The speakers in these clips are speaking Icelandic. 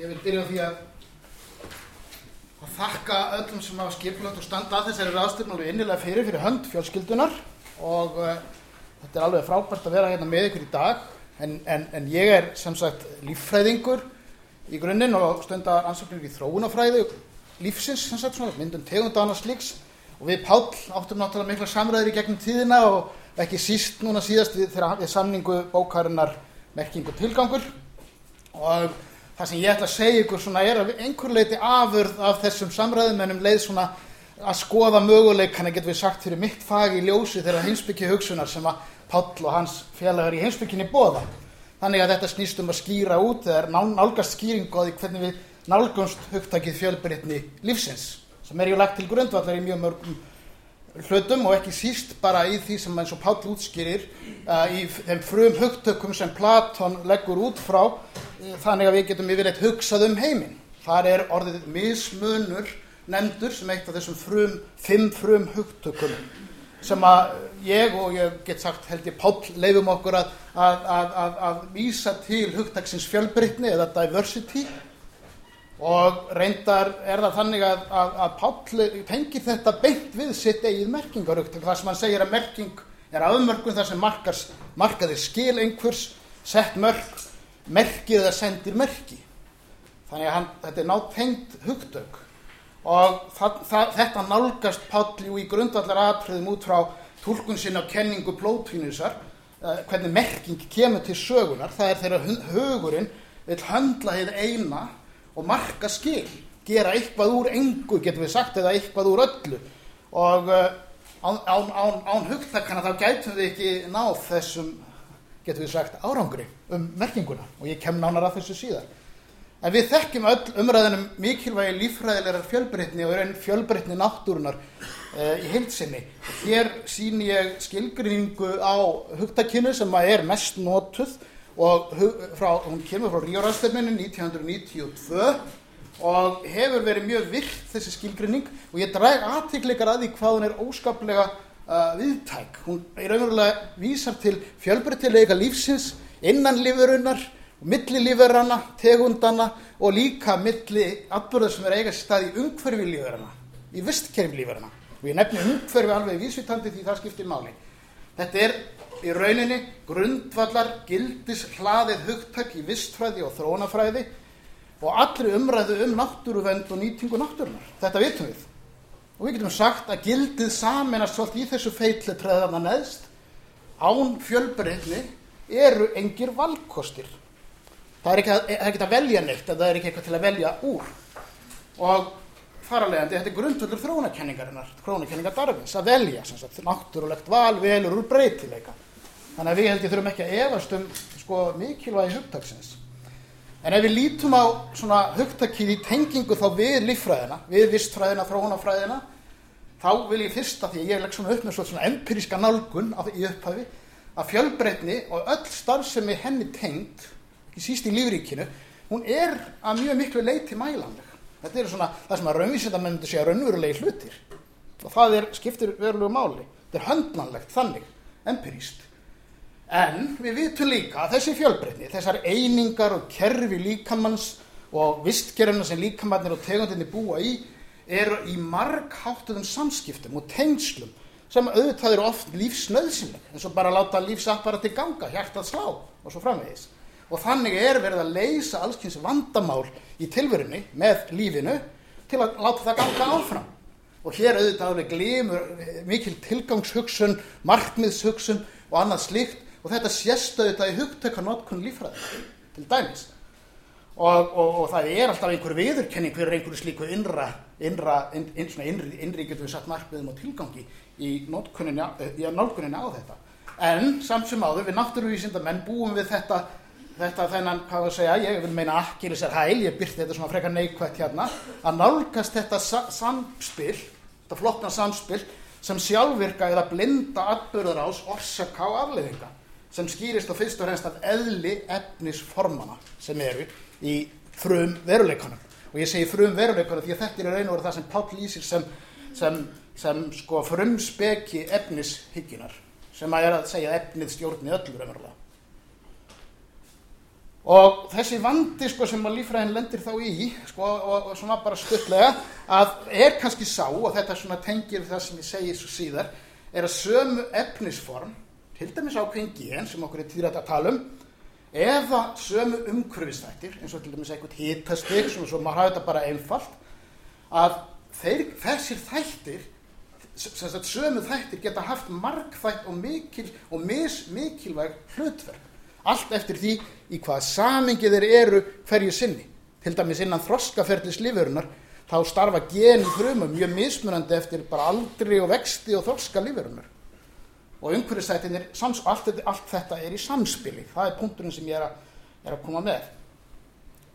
Ég vil byrja á því að, að þakka öllum sem hafa skipulagt og standa að þessari ráðstyrn alveg innilega fyrir fyrir hönd fjölskyldunar og uh, þetta er alveg frábært að vera hérna með ykkur í dag. En, en, en ég er sem sagt líffræðingur í grunninn og stundar ansöknir í þróunafræði lífsins sem sagt svona myndun tegundana slíks. Og við Páll áttum náttúrulega mikla samræður í gegnum tíðina og ekki síst núna síðast við, þegar við samningu bókarinnar merkingu tilgangur. Og það sem ég ætla að segja ykkur svona er að einhver leiti afurð af þessum samræðum en um leið svona að skoða möguleikana getur við sagt fyrir mitt fag í ljósi þeirra heimsbyggi hugsunar sem að Páll og hans félagar í heimsbygginni bóða. Þannig að þetta snýst um að skýra út eða nálgast skýringu á því hvernig við nálgumst hugtakið fjölbreytni lífsins sem er ju lagt til grundvallar í mjög mörgum hlutum og ekki síst bara í því sem eins og Páll útskýrir uh, í þeim frum hugtökum sem Platon leggur út frá þannig að við getum yfirleitt hugsað um heiminn. Þar er orðið mismunur nefndur sem eitt af þessum frum, fimm frum hugtökum sem að ég og ég get sagt held ég Páll leifum okkur að, að, að, að vísa til hugtaksins fjölbreytni eða diversity og reyndar er það þannig að, Páll tengir þetta beint við sitt eigið merkingarugtak þar sem hann segir að merking er afmörkun þar sem markaðir skil einhvers, sett mörk, merkið eða sendir merki. Þannig að hann, þetta er nátt tengt hugtök. Og það, það, þetta nálgast Páll í grundvallar atriðum út frá tólkun sinna á kenningu plótínusar, uh, hvernig merking kemur til sögunar, það er þegar hugurinn vil höndla heið eina og marka skil, gera eitthvað úr engu, getur við sagt, eða eitthvað úr öllu. Og uh, án, án, án, án hugtakana þá gætum við ekki náð þessum, getur við sagt, árangri um merkinguna og ég kem nánar að þessu síðar. En við þekkjum öll umræðinum mikilvægi lífræðilegar fjölbreytni og einn fjölbreytni náttúrunar uh, í heilsinni. Hér sín ég skilgrinningu á hugtakinu sem er mest notuð og frá, hún kemur frá Ríorastefninu 1992 og hefur verið mjög virt þessi skilgrinning og ég dræg aðtikleikar að því hvað hún er óskaplega uh, viðtæk. Hún er auðvitað vísar til fjölbreytilega lífsins innan lífurinnar, milli lífurana, tegundana og líka milli atbyrðar sem er eiga stað í umhverfi lífurana, í vistkerfi lífurana. Og ég nefni umhverfi alveg vísvitandi því það skiptir máli. Þetta er í rauninni grundvallar gildis hlaðið hugtök í vistfræði og þrónafræði og allri umræðu um náttúruvend og nýtingu náttúrunar. Þetta vitum við. Og við getum sagt að gildið saminast svolítið í þessu feitli treðana neðst án fjölbreytni eru engir valkostir. Það er ekki að, er ekki að velja neitt en það er ekki eitthvað til að velja úr. Og faralegandi, þetta er grundvöldur þróunakenningarinnar, þróunakenningar darfins, að velja, sem sagt, náttúrulegt val velur úr breytileika. Þannig að við held ég þurfum ekki að efast um sko, mikilvægi hugtaksins. En ef við lítum á svona hugtakið í tengingu þá við líffræðina, við vistfræðina, þróunafræðina, þá vil ég fyrsta því að ég legg svona upp með svona empiríska nálgun í upphafi að fjölbreytni og öll starf sem er henni tengt, ekki síst í lífríkinu, hún er að mjög miklu leiti mælanleg. Þetta er svona það sem að raunvísindamenn myndi segja raunverulegi hlutir. Og það er, skiptir verulegu máli. Þetta er höndlanlegt þannig, empiríst. En við vitum líka að þessi fjölbreytni, þessar einingar og kerfi líkamanns og vistkerfina sem líkamannir og tegundinni búa í, eru í margháttuðum samskiptum og tengslum sem auðvitað eru oft lífsnöðsynleg, eins og bara láta lífsapparati ganga, hjartað slá og svo framvegis. Og þannig er verið að leysa allskyns vandamál í tilverunni með lífinu til að láta það ganga áfram. Og hér auðvitað alveg glimur mikil tilgangshugsun, markmiðshugsun og annað slíkt og þetta sést auðvitað í hugtökanótkun lífræði til dæmis. Og, og, og það er alltaf einhver viðurkenning fyrir einhverju slíku innra, innra, inn, inn, innri, innri getur við satt markmiðum og tilgangi í nálguninni á þetta. En samt sem áður við náttúruvísindamenn búum við þetta þetta þennan, hvað að segja, ég vil meina akkiris er hæl, ég byrti þetta svona frekar neikvægt hérna, að nálgast þetta sa samspil, þetta flottna samspil sem sjálfvirka eða blinda atbyrður ás orsaka á afleðinga sem skýrist á fyrst og reynst af eðli efnisformana sem eru í frum veruleikanum og ég segi frum veruleikanum því að þetta er raun og það sem Páll lýsir sem, sem, sem sko frumspeki efnishygginar sem að er að segja efnið stjórni öllur umverulega og þessi vandi sko, sem að lífræðin lendir þá í sko, og, og svona bara stuttlega að er kannski sá og þetta svona tengir það sem ég segir svo síðar er að sömu efnisform til dæmis ákveðin gen sem okkur er týrætt að tala um eða sömu umhverfistættir eins og til dæmis einhvern hitastig sem svo maður hafa þetta bara einfalt að þeir, þessir þættir sem sagt sömu þættir geta haft markþætt og mikil og mis, mikilvæg hlutverk. Allt eftir því í hvaða samingi þeir eru hverju sinni. Til dæmis innan þroskaferðlis lífverunar þá starfa geni frumum mjög mismunandi eftir bara aldri og vexti og þroska lífverunar og umhverfistættinir, allt, allt þetta er í samspili, það er punkturinn sem ég er að, er að koma með.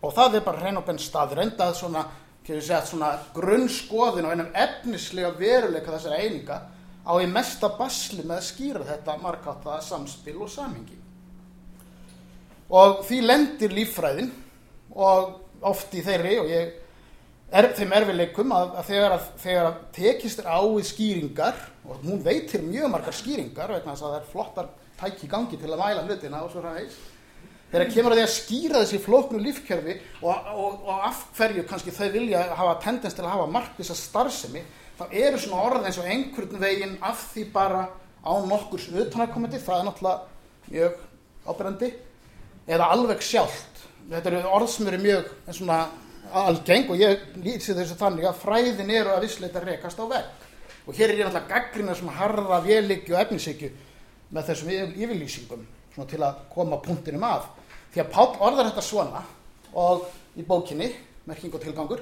Og það er bara hrein og benn staðrendað svona, svona grunnskoðin og einum efnislega veruleika þessara eininga á í mesta basli með að skýra þetta markáttaða samspil og samingi og því lendir líffræðin og oft í þeirri og ég er þeim erfileikum að, að þegar þegar tekist er á við skýringar og hún veitir mjög margar skýringar vegna þess að það er flottar tæki gangi til að væla hlutina og svo ræðis þegar kemur að því að skýra þessi flóknu lífkerfi og, og, og af hverju kannski þau vilja hafa tendens til að hafa markvisa starfsemi þá eru svona orð eins og einhvern veginn af því bara á nokkurs utanakomandi, það er náttúrulega mjög ábyrgandi eða alveg sjálft. Þetta eru orð sem eru mjög svona algeng og ég lýsi þessu þannig að fræðin eru að vissleita rekast á vegg. Og hér er ég náttúrulega gaggrina svona harða vélikju og efnisíkju með þessum yfirlýsingum svona til að koma punktinum af því að Pál orðar þetta svona og í bókinni, merking og tilgangur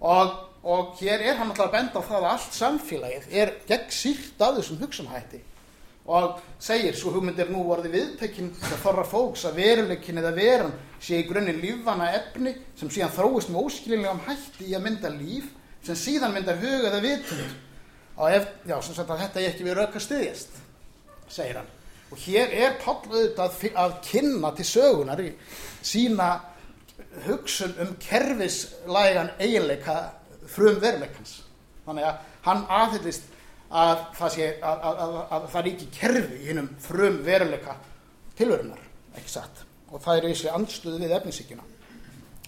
og, og hér er hann náttúrulega að benda á það að allt samfélagið er gegn sírt af þessum hugsanhætti og segir svo hugmyndir nú vorði viðtekinn það þorra fólks að veruleikin eða veran sé í grunninn lífvana efni sem síðan þróist með óskilinlegum hætti í að mynda líf sem síðan myndar huga eða vitund og ef, já, sem sagt að þetta er ekki við rauka stiðjast segir hann. Og hér er Páll auðvitað að kynna til sögunar í sína hugsun um kerfislægan eiginleika frum veruleikans þannig að hann aðhyllist að það, sé, að, að, að það ríki kerfi í hennum frum veruleika tilverunar, ekki satt og það er þessi andstöðu við efnisvíkjuna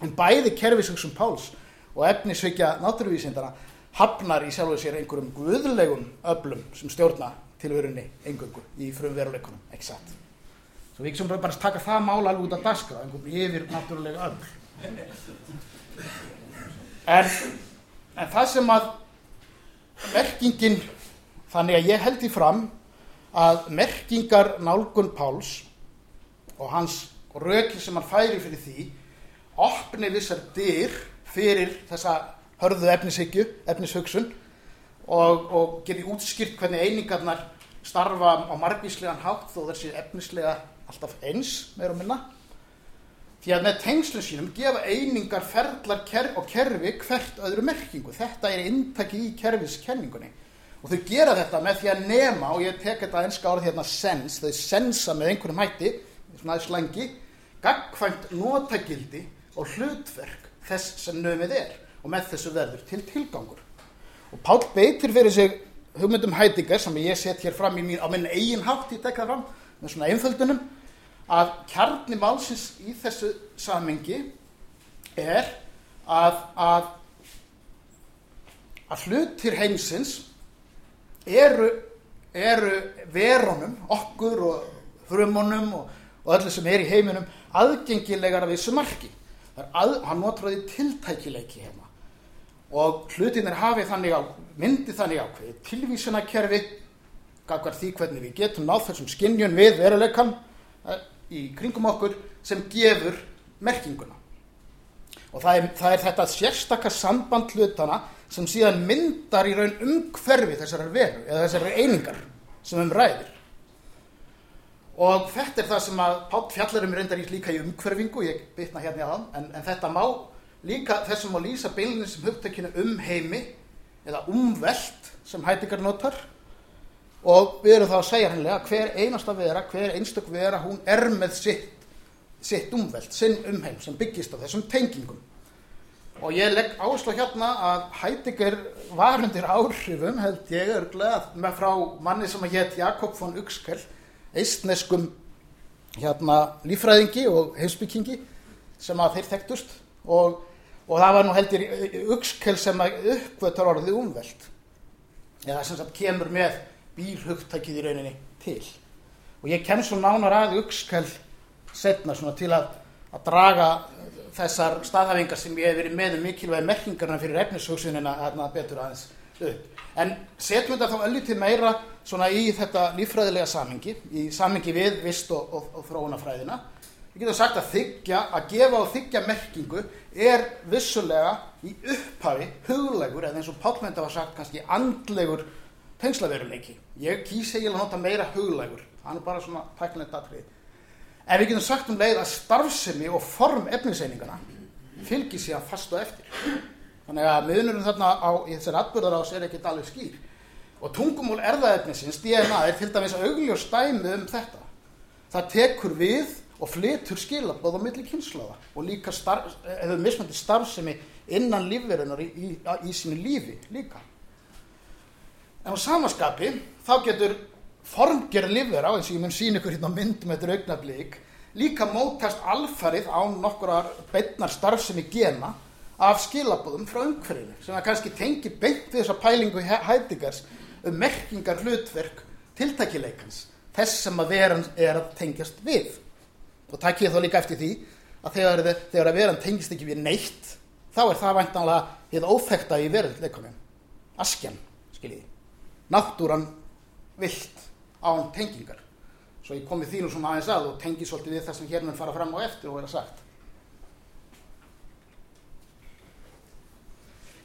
en bæði kerfisvíksum Páls og efnisvíkja náttúruvísindana hafnar í sjálfu sér einhverjum guðlegum öblum sem stjórna tilverunni engöngu í frum veruleikunum, ekki satt. Svo við ekki sem bara taka það mála alveg út af daska einhverjum yfir náttúrulega öbl en, en það sem að merkingin þannig að ég held því fram að merkingar nálgun Páls og hans röki sem hann færi fyrir því opni vissar dyr fyrir þessa hörðu efnishugsun og, og geti útskýrt hvernig einingarnar starfa á margvíslegan hátt þó þessi efnislega alltaf eins meir og minna. Því að með tengslum sínum gefa einingar ferlar ker og kerfi hvert öðru merkingu. Þetta er intakið í kerfiskenningunni og þau gera þetta með því að nema og ég tek þetta einska árið hérna sens þau sensa með einhverjum hætti svona aðeins langi gagkvæmt notagildi og hlutverk þess sem nöfið er. Og með þessu verður til tilgangur. Og Pál beitir fyrir sig hugmyndum hætingar sem ég set hér fram mín, á minn eigin hátt tek það fram með svona einföldunum að kjarni málsins í þessu samengi er að að að hlutir heimsins eru, eru verunum, okkur og frumunum og, og öllu sem er í heiminum aðgengilegar af þessu marki. Að, hann notraði tiltækileiki hérna og hlutin er hafið þannig á, myndi þannig ákveði tilvísunakerfi, gagvar því hvernig við getum náð þessum skinnjun við veruleikan eh, í kringum okkur sem gefur merkinguna. Og það er, það er þetta sérstakka samband hlutana sem síðan myndar í raun umhverfi þessari veru eða þessari einingar sem um ræðir. Og þetta er það sem að fjallarum reyndar í líka í umhverfingu ég bytna hérna í aðan en, en þetta má líka þessum að lýsa bylunum sem hugtökinu um heimi eða umvelt sem hætingar notar. Og við erum þá að segja hennilega hver einasta vera, hver einstök vera hún er með sitt, sitt umvelt, sinn umheim sem byggist á þessum tengingum. Og ég legg áslá hérna að Heidegger var undir áhrifum held ég örglega með frá manni sem hétt Jakob von Uxkel eistneskum hérna lífræðingi og heimsbyggingi sem að þeir þekktust. Og, og það var nú heldur uxkel sem að uppvötar orðið umvelt eða sem sagt kemur með bílhugtækið í rauninni til. Og ég kem svo nánar að uxkel setna svona til að, að draga þessar staðhæfingar sem ég hef verið með um mikilvægi merkingarna fyrir efnishugsunina að betur aðeins upp. En setjum þetta þá öllum til meira svona í þetta lífræðilega samhengi, í samhengi við vist og, og, og þróunafræðina. Við getum sagt að þykja, að gefa og þykja merkingu er vissulega í upphafi huglegur, eða eins og Pálmenda var sagt kannski andlegur tengslaveruleiki. Ég kýsi eiginlega að nota meira huglegur, það er bara svona tæknilegt aðrið. En við getum sagt um leið að starfsemi og form efniseiningana fylgir síðan fast og eftir. Þannig að miðunurum þarna á þessari atbyrðarás er ekkert alveg skýr. Og tungumól erðaefnisins, DNA, er til dæmis augljós stæmi um þetta. Það tekur við og flytur skilabóð á milli kynslaða og líka hefur mismöndi starfsemi innan lífverunar í, í, í sínu lífi líka. En á samaskapi þá getur formgerð lífvera, eins og ég mun sína ykkur hérna myndum eftir augnablík, líka mótast alfarið á nokkurar beitnar starfsemi gena af skilabóðum frá umhverfinu sem að kannski tengi beint við þessa pælingu hættingars um merkingar hlutverk tiltækileikans þess sem að veran er að tengjast við. Og takk ég þá líka eftir því að þegar, þegar að veran tengist ekki við neitt þá er það væntanlega hér óþekta í veruleikunum askjan, skiljiði. Náttúran vilt án tengingar svo ég komi þínu svona aðeins að og tengi svolítið við það sem hér mun fara fram á eftir og vera sagt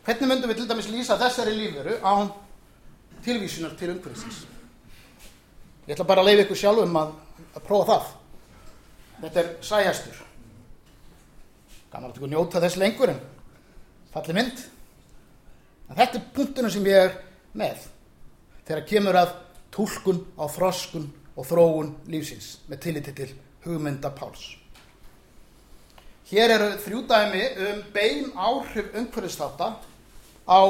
Hvernig myndum við til dæmis lýsa þessari lífveru án tilvísunar til umhverfisins? Ég ætla bara að leiða ykkur sjálfum að, að prófa það. Þetta er sæhæstur. Gaman að ykkur njóta þess lengur en falli mynd. En þetta er punktunum sem ég er með þegar kemur að tólkun á þroskun og þróun lífsins með tilliti til hugmynda Páls. Hér eru þrjú dæmi um bein áhrif umhverfistáta á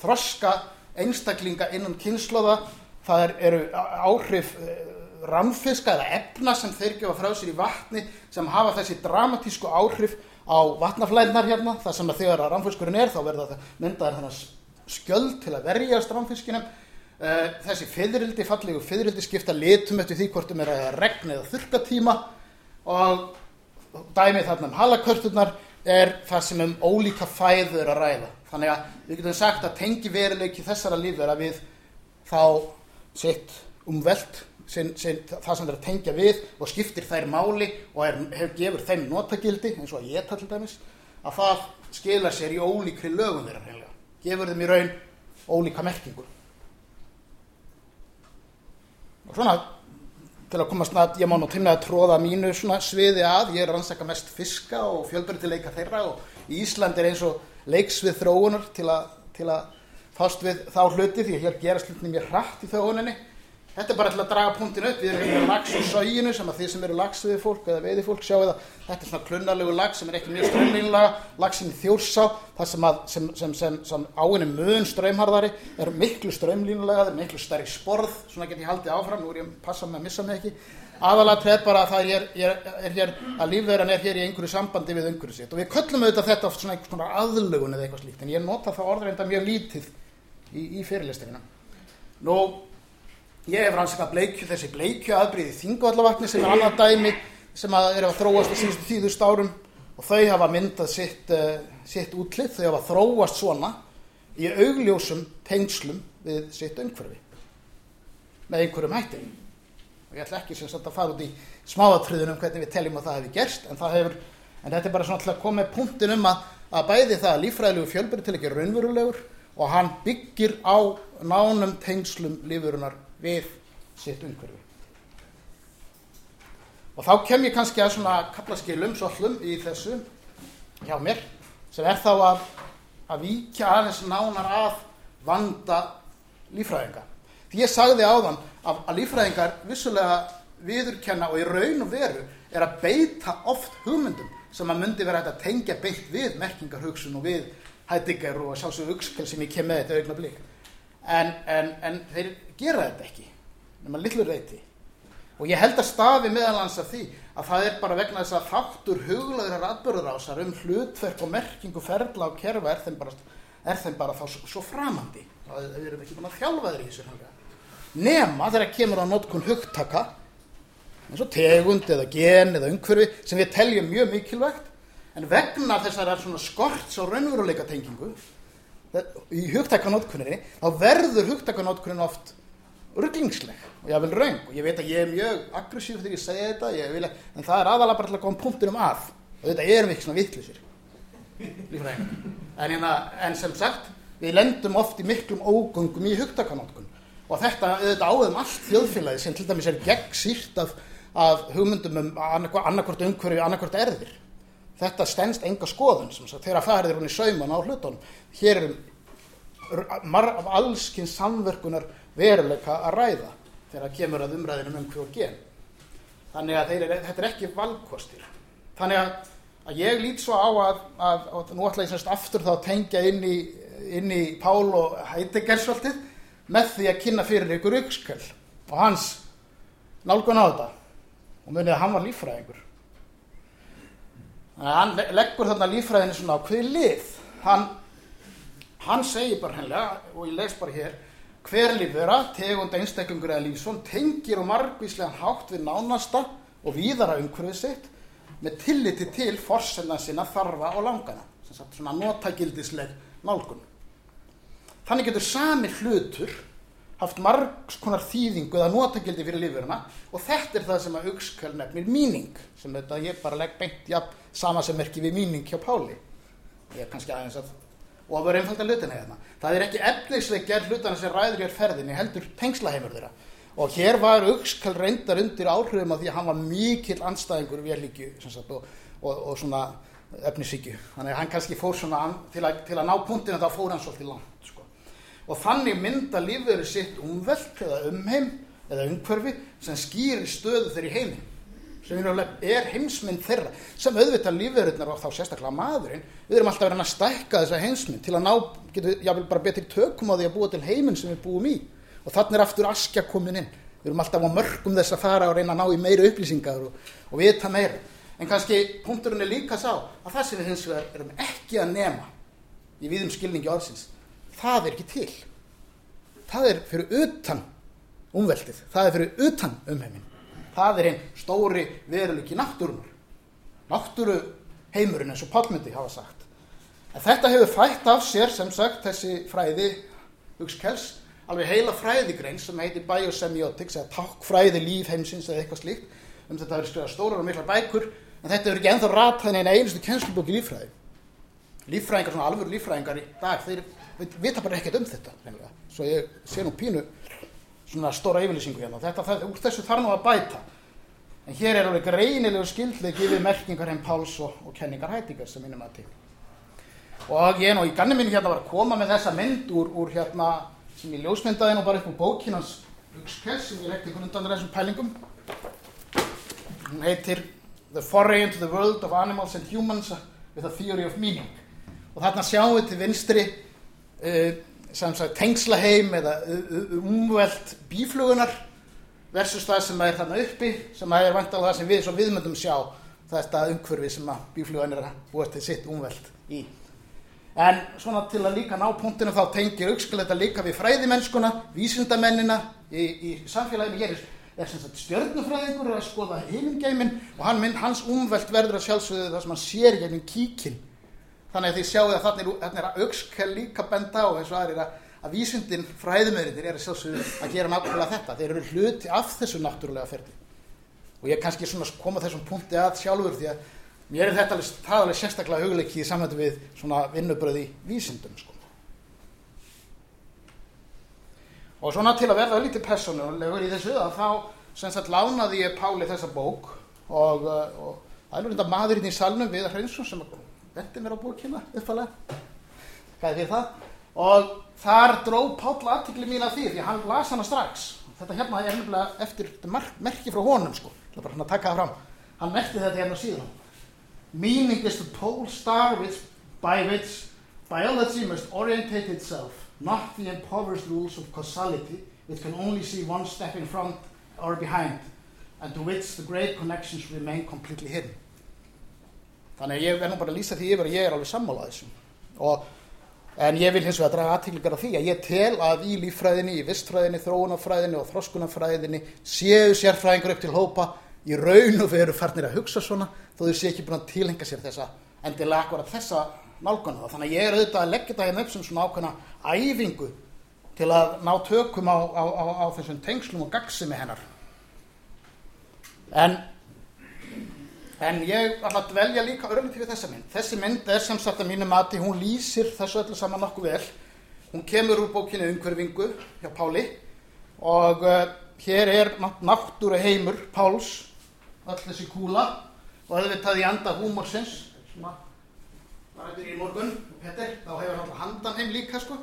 þroska einstaklinga innan kynnslóða það er, eru áhrif eh, ramfiska eða efna sem þeir gefa frá sér í vatni sem hafa þessi dramatísku áhrif á vatnaflæðnar hérna. Þar sem að þegar að ramfiskurinn er þá verða það myndaðar skjöld til að verjast ramfiskinum þessi fyririldi, fallegu fyririldi skipta litum eftir því hvort um er að regna eða þurkatíma og dæmið þarna um halakörturnar er það sem um ólíka fæður að ræða. Þannig að við getum sagt að tengi veruleiki þessara lífverða við þá sitt umvelt sin, sin, það sem þeir að tengja við og skiptir þær máli og er, hef, gefur þeim notagildi eins og að ég tal dæmis að það skila sér í ólíkri lögum þeirra hreinlega. gefur þeim í raun ólíka merkingur og svona til að komast að ég má nú timna að tróða mínu sviði að ég er rannsaka mest fiska og fjölbyrtileika þeirra og Ísland er eins og leiks við þróunar til að, til að fást við þá hluti því að hér gerast hlutinni mjög hratt í þróuninni þetta er bara til að draga punktin upp. Við erum hérna lags og sóginu sem að þið sem eru lagsviði fólk eða veiði fólk sjáu það þetta er svona klunnarlegu lag sem er ekki mjög strömlínlega lagsin þjórsá það sem, sem, sem, sem, áinni mun ströymharðari er miklu strömlínlega það er miklu stærri sporð. Svona get ég haldið áfram nú er ég að passa með að missa mig ekki. Aðalega treð bara að það er, er, er hér að lífverðan er hér í einhverju sambandi við umhverju sitt. Og við köllum auðvitað þetta oft svona einhvers konar aðlugun eða eitthvað slíkt en ég nota það orðreinda mjög lítið í, í fyrirlestingina nú ég hef rannsakað bleikju þessi bleikju aðbríði þinguvallavatni sem er annað dæmi sem að er að þróast á síðustu tíðust árum og þau hafa myndað sitt, uh, sitt útlið, þau hafa þróast svona í augljósum tengslum við sitt umhverfi. Með einhverjum hætti. Og ég ætla ekki sem sagt að fara út í smáatriðunum hvernig við teljum að það hefur gerst en, hefur, en þetta er bara svona til að koma með punktin um að, að bæði það að lífræðilegu fjölbyrði til ekki raunverulegur og hann byggir á nánum tengslum lífurunar við sitt umhverfi. Og þá kem ég kannski að svona kaplaskilum, svollum í þessu hjá mér, sem er þá að, að víkja aðeins nánar að vanda lífræðinga. Því ég sagði áðan að, að lífræðingar vissulega viðurkenna og í raun og veru er að beita oft hugmyndum sem að myndi vera að tengja beitt við merkingarhugsun og við hættingar og sjálfsög aukskjöld sem ég kem með þetta augna blík. En, en, en þeir gera þetta ekki nema lillur reyti og ég held að stafi meðalans af því að það er bara vegna þess að þáttur huglaður atbyrðurásar um hlutverk og merkingu ferla og kerfa er þeim bara, er þeim bara þá svo, framandi. Það erum ekki búin að þjálfa þeir í þessu nema þegar kemur á notkun hugtaka eins og tegund eða gen eða umhverfi sem við teljum mjög mikilvægt en vegna þessar er svona skorts og raunveruleika tengingu í hugtakanótkuninni þá verður hugtakanótkunin oft rugglingsleg og ég vil raung og ég veit að ég er mjög aggressív þegar ég segja þetta ég vil, en það er aðalega bara til að koma punktinum að. Og þetta erum við ekki svona vittlisir en, en sem sagt við lendum oft í miklum ógöngum í hugtakanótkun og þetta auðvitað áðum allt þjóðfélagi sem til dæmis er gegn sírt af, af hugmyndum um annarkvort umhverfi annarkvort erðir þetta stennst enga skoðun þegar farið er hún í sauman á hlutunum. Hér er allskinn samverkunar veruleika að ræða þegar kemur að umræðinu um hver gen. Þannig að er, þetta er ekki valkostir. Þannig að, að ég lít svo á að, að, að nú ætla ég semst aftur þá að tengja inn í, inn í Pál og Heidegger svolítið með því að kynna fyrir ykkur ykskjöld og hans nálgun á þetta. Og munið að hann var lífræðingur hann leggur þarna lífræðinu svona á hver lið. Hann, hann segir bara hennilega, og ég les bara hér, hver lífvera, tegund einstaklingur eða lífsvon, tengir og margvíslega hátt við nánasta og víðara umhverfið sitt með tilliti til forsenna sinna þarfa og langana. Svona notagildisleg nálgun. Þannig getur sami hlutur haft margs konar þýðingu eða notagildi fyrir lífverðina og þetta er það sem að aukskjöl nefnir míning sem þetta ég bara legg beint ja, sama sem merkir við míning hjá Páli. Ég er kannski aðeins að og að vera einfalda hlutina hérna. Það er ekki efnisleg gerð hlutana sem ræður hér ferðinni heldur tengslaheimur þeirra. Og hér var aukskjöl reyndar undir áhrifum af því að hann var mikil anstæðingur velíkju og, og, og svona efnisíkju þannig að hann kannski fór svona til að, til að ná punktinu þá fór hann svolítið langt og þannig mynda lífverði sitt umvelt eða umheim eða umhverfi sem skýrir stöðu þeirri heimi. Sem er heimsmynd þeirra sem auðvitað lífverðurnar og þá sérstaklega maðurinn við erum alltaf verið að stækka þessa heimsmynd til að ná, getur jáfnvel bara betri tökum á því að búa til heiminn sem við búum í. Og þannig er aftur askja komin inn. Við erum alltaf á mörgum þess að fara og reyna að ná í meira upplýsingar og, og vita meira. En kannski punkturinn er líka sá að það sem við hins vegar erum ekki að nema í viðum skilningi orðsins það er ekki til það er fyrir utan umveltið, það er fyrir utan umheimin það er einn stóri veruleiki náttúrunar náttúru heimurinn eins og Pálmundi hafa sagt. En þetta hefur fætt af sér sem sagt þessi fræði hugskels, alveg heila fræðigrein sem heitir biosemiotics eða takkfræði lífheimsins eða eitthvað slíkt. Um þetta verður skrifað stórar og mikla bækur en þetta verður ekki enþá ratað en eina einustu kennslubóki lífræði lífræðingar, svona alvöru lífræðingar í dag þeir vita bara ekkert um þetta. Svo ég sé nú pínu svona stóra yfirlýsingu hérna. Þetta, það, úr þessu þarf nú að bæta. En hér er alveg greinilegu skildið gefið merkingar henn Páls og, og kenningar hætingar sem minnum að til. Og ég nú í ganni minni hérna var að koma með þessa mynd úr, úr hérna sem ég ljósmyndaði nú bara upp úr bókinans Luxkess sem ég rekti einhvern undan þessum pælingum. Hún heitir The Foray into the World of Animals and Humans with a Theory of Meaning. Og þarna sjáum við til vinstri uh, sagt, tengslaheim eða umvelt bíflugunar versus það sem er þarna uppi sem er vantalega það sem við viðmyndum sjá þetta umhverfi sem að bíflugan er búa til sitt umvelt í. En svona til að líka ná punktinu þá tengir aukskiletta líka við fræðimennskuna vísindamennina í, í samfélaginu. Hér er sem sagt stjörnufræðingur að skoða heimingeimin og hann, hans umvelt verður að sjálfsögðu það sem hann sér gegnum kíkinn þannig að þið sjáu að þannig er aukskell líka benda á eins og aðrir að, að vísundin fræðumöðurindir er að gera nákvæmlega þetta þeir eru hluti af þessu náttúrulega ferdi og ég er kannski svona að koma þessum punkti að sjálfur því að mér er þetta alveg, alveg sérstaklega hugleiki í samvættu við svona vinnubröði vísindum sko. og svona til að verða lítið personulegur í þessu að þá sem sagt lánaði ég Páli þessa bók og, og það er nú reynda maðurinn í salnum við Hreinsson sem bendi mér á bókina uppalega hvað er það? Og þar dró Páll aðtikli mín að því því hann las hana strax. Þetta hérna er nefnilega eftir merki frá honum sko, það er bara hann að taka það fram. Hann merkti þetta hérna síðan. Meaning is the pole star which, by which biology must orientate itself not the impoverished rules of causality which can only see one step in front or behind and to which the great connections remain completely hidden. Þannig að ég verð nú bara að lýsa því yfir að ég er alveg sammála þessu. Og, en ég vil hins vegar draga aðtíklingar af því að ég tel að í líffræðinni, í vistfræðinni, þróunafræðinni og þroskunafræðinni séu sérfræðingur upp til hópa í raun og veru farnir að hugsa svona þó þau séu ekki búin að tilhenga sér þessa endilega akkurat þessa nálganu. Þannig að ég er auðvitað að leggja það hérna upp sem svona ákveðna æfingu til að ná tökum á, á, á, á þessum tengslum og gagsimi hennar. En, en ég ætla að velja líka örlítið við þessa mynd. Þessi mynd er sem sagt að mínu mati, hún lýsir þessu öllu saman nokkuð vel. Hún kemur úr bókinu Umhverfingu hjá Páli og uh, hér er náttúru heimur Páls, öll þessi kúla og auðvitað í anda húmorsins sem að var þetta í morgun, Petter, þá hefur alltaf handan heim líka sko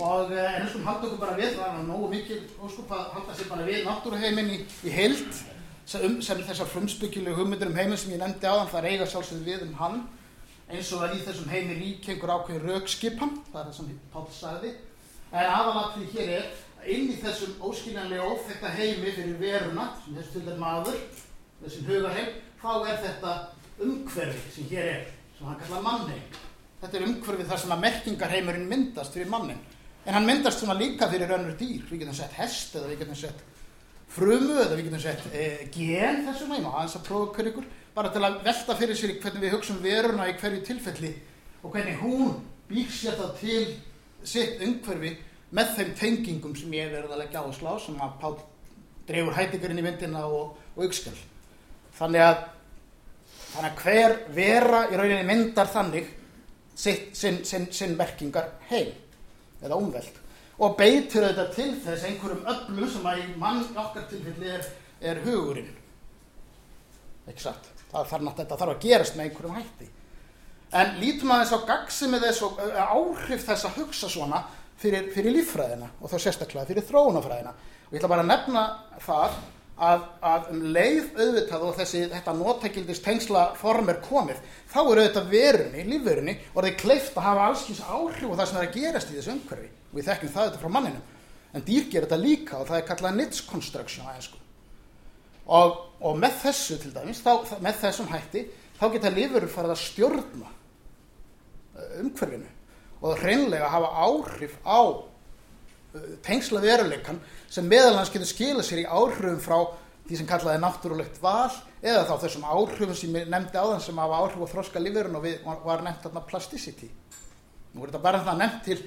og uh, en þessum halda okkur bara við, það er nógu mikil óskup að halda sér bara við náttúruheimin í, í heild um, sem þessar frumspykjuleg hugmyndir um heiminn sem ég nefndi á þann, það eiga sjálfsögð við um hann eins og að í þessum heimi ríkengur ákveðin raukskipan, það er það sem Pál sagði, en aðalatrið hér er að inn í þessum óskiljanlega óþekta heimi fyrir veruna, sem þessu til þeir maður, þessum hugarheim, þá er þetta umhverfi sem hér er, sem hann kallar mannheim. Þetta er umhverfi þar sem að merkingarheimurinn myndast fyrir mannin. En hann myndast svona líka fyrir önnur dýr. Við getum sett hest eða við getum sett frumu eða við getum sett e, gen þessum og aðeins að prófa hver ykkur bara til að velta fyrir sér hvernig við hugsaum veruna í hverju tilfelli og hvernig hún býr sér það til sitt umhverfi með þeim tengingum sem ég verði að leggja áherslu á sem að Pál dreifur hætingarinn í vindina og, og aukskjál. Þannig að, þannig að hver vera í rauninni myndar þannig sinn, merkingar heim eða umveld og beitir þetta til þess einhverjum öllu sem að í mann okkar tilfelli er, er hugurinn. Ekki satt? Það þarf, þetta þarf að gerast með einhverjum hætti. En lítum að þess á gagsi með þess og áhrif þess að hugsa svona fyrir, fyrir líffræðina og þá sérstaklega fyrir þróunafræðina. Og ég ætla bara að nefna það að, að um leið auðvitað og þessi, þetta nótækildist tengsla form er komið, þá er auðvitað verunni, lífverunni, og það er kleift að hafa allskins áhrif og það sem er að gerast í þessu umhverfi. Og við þekkjum það auðvitað frá manninum. En dýr gerir þetta líka og það er kallað nits construction á einsku. Og, og með þessu til dæmis, þá, með þessum hætti, þá geta lífverur farið að stjórna umhverfinu og hreinlega hafa áhrif á tengsla veruleikan sem meðal hans getur skila sér í áhrifum frá því sem kallaði náttúrulegt val eða þá þessum áhrifum sem ég nefndi á þann sem hafa áhrif á þroska lífverðin og við var nefnt þarna plasticity. Nú er þetta bara það nefnt til,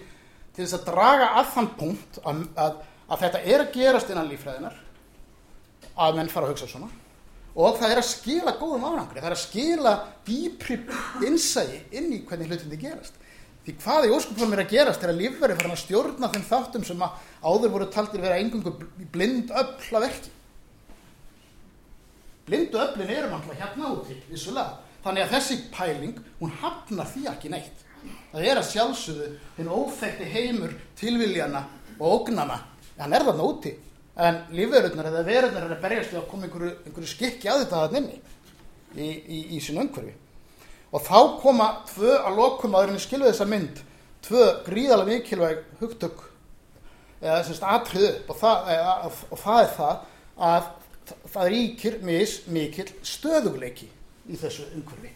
til þess að draga að þann punkt að, að, að þetta er að gerast innan lífræðinar að menn fara að hugsa svona og það er að skila góðum árangri, það er að skila dýpri innsægi inn í hvernig hlutindi gerast. Því hvað í óskupunum er að gerast er að lífverði farin að stjórna þeim þáttum sem að áður voru taldir vera engungu blind öll að verki. Blindu öllin eru náttúrulega hérna úti, vissulega. Þannig að þessi pæling, hún hafnar því ekki neitt. Það er að sjálfsögðu þinn óþekti heimur tilviljana og ógnana. Hann er þarna úti. En lífverðunar eða verðunar er að berjast að koma einhverju, einhverju skikki að þetta að nynni í, í, í sín umhverfi. Og þá koma tvö að lokum aðurinn í skilu þessa mynd, tvö gríðalega mikilvæg hugtök eða þessast atrið upp og það, eða, og það er það að það ríkir mis mikil stöðugleiki í þessu umhverfi.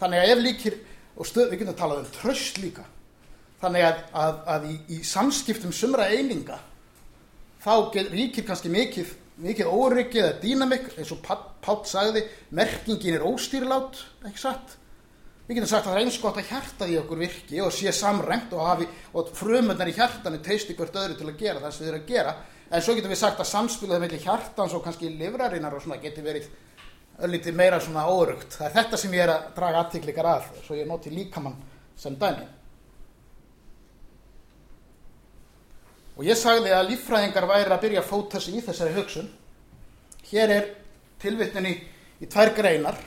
Þannig að ef líkir, og stöð, við getum að tala um tröst líka, þannig að, að, að í, í samskiptum sumra eininga þá get, ríkir kannski mikið, mikið óryggi eða dýnamik eins og Pátt sagði, merkingin er óstýrlát, ekki satt? Við getum sagt að það er eins gott að hjarta í okkur virki og sé samræmt og, hafi, og frumöndar í hjartanu teisti hvert öðru til að gera það sem þið eru að gera. En svo getum við sagt að samspilaði mellir hjartans og kannski livrarinnar og svona getur verið öllítið meira svona órugt. Það er þetta sem ég er að draga aðtiklikar að, svo ég noti líkamann sem dæmi. Og ég sagði að líffræðingar væri að byrja að fóta sig í þessari hugsun. Hér er tilvittninni í tvær greinar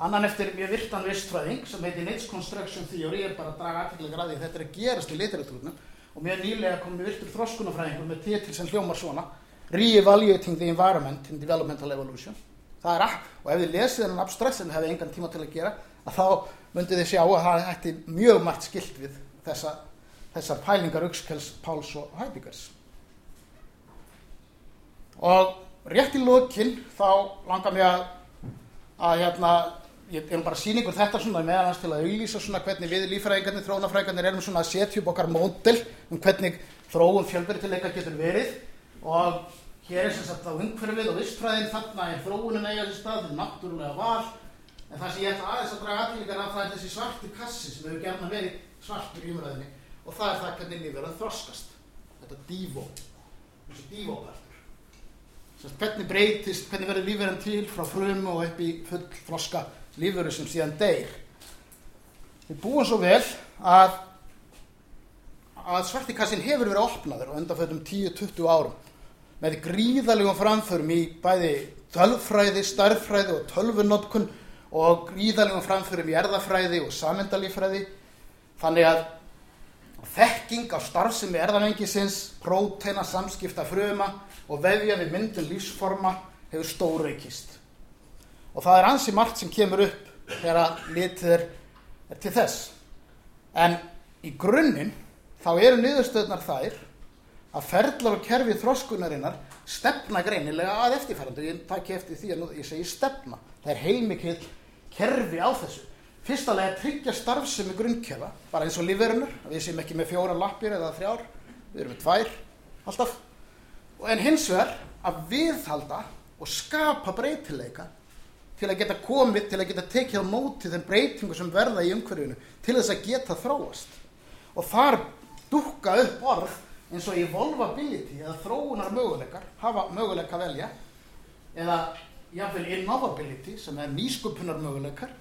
annan eftir mjög virtan vistfræðing sem heitir Nits Construction Theory ég er bara að draga aðtæklega ræði þetta er að gerast í literatúrnum og mjög nýlega kom mjög virtur þroskunafræðingur með titil sem hljómar svona Re-evaluating the environment in developmental evolution það er að, og ef þið lesið þennan abstrakt sem þið hefði engan tíma til að gera að þá myndið þið sjá að það hætti mjög margt skilt við þessa, þessar pælingar Uxkels, Páls og Heidegers og rétt í lokin þá langar mig að, að hérna, ég er bara að sína ykkur þetta svona meðan hans til að auglýsa svona hvernig við lífræðingarnir, þróunafræðingarnir erum svona að setja upp okkar módel um hvernig þróun fjölbreytileika getur verið. Og hér er sem sagt á umhverfið og vistfræðin þarna er þróunin eiga þessi stað, þetta er náttúrulega val. En það sem ég ætla aðeins að draga aðlíkar af það er þessi svarti kassi sem hefur gerna verið svartur í umræðinni og það er það hvernig lífverðan þroskast. Þetta dífó þessi dífópartur hvernig breytist, hvernig verður lífverðan til frá frum og upp í full þroska lífverður sem síðan deyr? Við búum svo vel að að svartikassin hefur verið opnaður og undanfötum 10-20 árum með gríðalegum framförum í bæði tölfræði, starffræði og tölvunótkun og gríðalegum framförum í erðafræði og samendalífræði þannig að þekking á starfsemi erðanengisins, próteina, samskipta fruma og vefja við myndun lífsforma hefur stóraukist. Og það er ansi margt sem kemur upp þegar litið er til þess. En í grunninn þá eru niðurstöðnar þær að ferðlar og kerfi þróskunarinnar stefna greinilega að eftirfærandu ég takk eftir því að ég segi stefna. Það er heilmikið kerfi á þessu. Fyrstalega tryggja starfsemi grunnkerfa bara eins og lífverðinur við séum ekki með fjóra lappir eða þrjár. Við erum með tvær alltaf. En hins vegar að viðhalda og skapa breytileika til að geta komið, til að geta tekið á móti þenn breytingu sem verða í umhverfinu til þess að geta þróast. Og þar dukka upp orð eins og evolvability eða þróunar möguleikar hafa möguleika að velja eða jáfnveil innovability sem er nýsköpunar möguleikar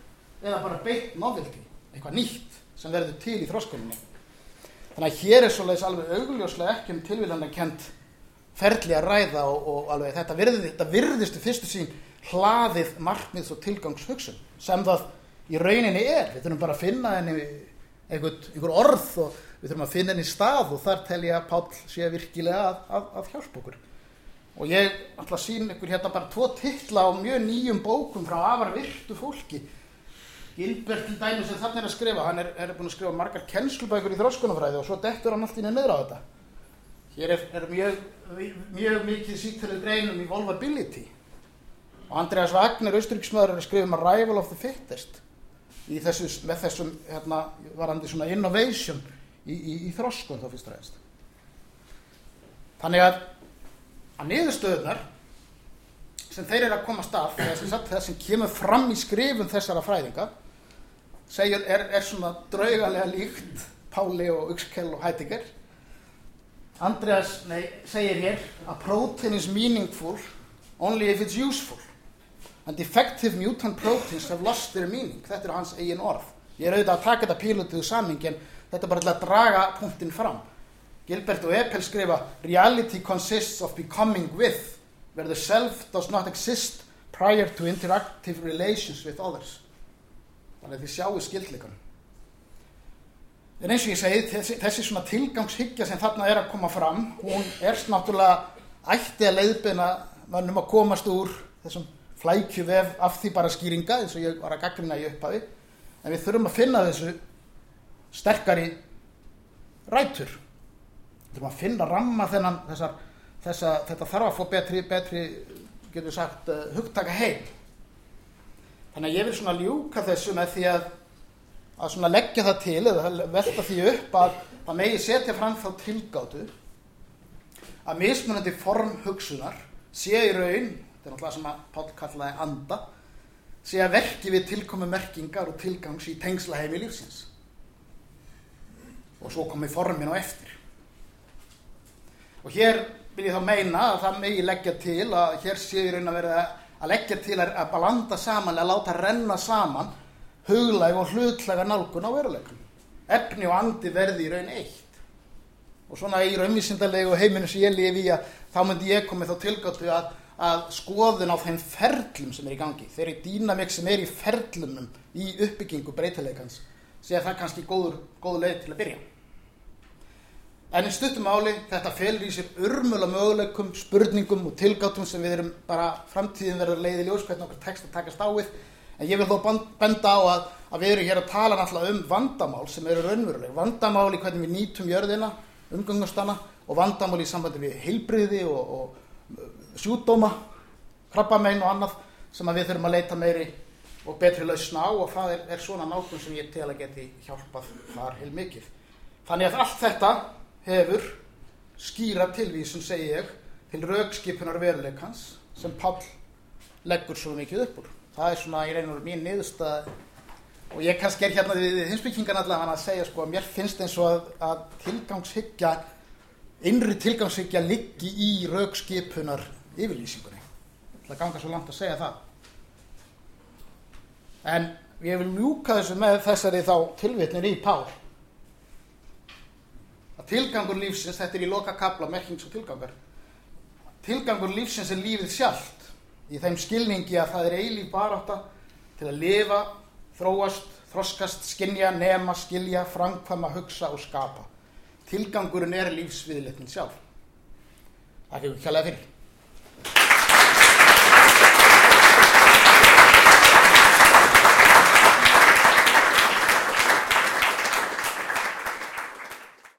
eða bara beitt novelty eitthvað nýtt sem verður til í þróskunni þannig að hér er svolítið alveg augljóslega ekki um tilvíðan kent ferli að ræða og, og alveg þetta, virði, þetta virðistu fyrstu sín hlaðið markmiðs og tilgangshugsun sem það í rauninni er. Við þurfum bara að finna einhver, einhver orð og við þurfum að finna henni stað og þar tel ég að Pál sé virkilega að, að, að hjálpa okkur. Og ég ætla að sína ykkur hérna bara tvo tilla á mjög nýjum bókum frá afar virtu fólki. Gilbert til dæmi sem þannig er að skrifa hann er, er búin að skrifa margar kennslubækur í þróskunumfræði og svo dettur hann allt í neður á þetta. Hér er, er mjög, mjög mikið síktölu greinum í vulnerability. Og Andreas Wagner, austryggsmaður, er að skrifa um arrival of the fittest. Þessu, með þessum hérna, varandi svona innovation í, í, í þroskun þá fyrst ræðist þannig að að niðurstöðunar sem þeir eru að koma stað það sem kemur fram í skrifum þessara fræðinga segir, er, er svona draugalega líkt Páli og Uxkell og Heidegger. Andreas nei, segir hér að protein is meaningful only if it's useful. And effective mutant proteins have lost their meaning. Þetta er hans eigin orð. Ég er auðvitað að taka þetta pílutuðu saming en þetta er bara til að draga punktin fram. Gilbert og Eppel skrifa reality consists of becoming with where the self does not exist prior to interactive relations with others. Þannig að þið sjáu skildleikunum en eins og ég segi þessi, þessi svona tilgangshyggja sem þarna er að koma fram hún er náttúrulega ætti að leiðbina mannum að komast úr þessum flækju vef af því bara skýringa eins og ég var að gaggrina í upphafi. En við þurfum að finna þessu sterkari rætur. Við þurfum að finna ramma þennan þessar, þessa, þetta þarf að få betri, betri getur sagt, uh, hugtaka heim. Þannig að ég vil svona ljúka þessu með því að að svona leggja það til eða velta því upp að það megi setja fram þá tilgátu að mismunandi form hugsunar sé í raun þetta er náttúrulega sem að Pál kallaði anda sé að verki við tilkomi merkingar og tilgangs í tengsla heimi lífsins og svo komi formin á eftir. Og hér vil ég þá meina að það megi leggja til að hér sé í raun að verða að leggja til að, að blanda saman að láta renna saman huglæg og hlutlæga nálgun á veruleikum efni og andi verði í raun eitt. Og svona í raunvísindalegu heiminu sem ég lifi í að þá myndi ég komið þá tilgáttu að, að skoðun á þeim ferlum sem er í gangi þeirri dýnamik sem er í ferlumum í uppbyggingu breytileikans sé að það kannski góður, góður leið til að byrja En í stuttum áli þetta felur í sér urmula möguleikum, spurningum og tilgáttum sem við erum bara framtíðin verður leiði ljós hvernig okkur text að takast á við. En ég vil þó benda á að, að við erum hér að tala náttúrulega um vandamál sem eru raunveruleg. Vandamál í hvernig við nýtum jörðina, umgangastana og vandamál í sambandi við heilbriði og, og sjúdóma krabbamein og annað sem við þurfum að leita meiri og betri lausna á og það er, er svona nákvæm sem ég tel að geti hjálpað þar heil mikið. Þannig að allt þetta hefur skýra tilvísun, segi ég, til raukskipunar veruleikans sem Pál leggur svo mikið upp úr. Það er svona í reynur mín niðurstað og ég kannski er hérna við hinsbyggingan allavega að segja sko að mér finnst eins og að, að tilgangshyggja, innri tilgangshyggja liggi í raukskipunar yfirlýsingunni. Það ganga svo langt að segja það. En ég vil mjúka þessu með þessari þá tilvitnir í Pál. Að tilgangur lífsins, þetta er í loka kapla, merkings og tilgangar. Tilgangur lífsins er lífið sjálft í þeim skilningi að það er eilíf baráta til að lifa, þróast, þroskast, skinja, nema, skilja, framkvæma, hugsa og skapa. Tilgangurinn er lífsviðletnin sjálf. Ekki ekki kjærlega fyrir.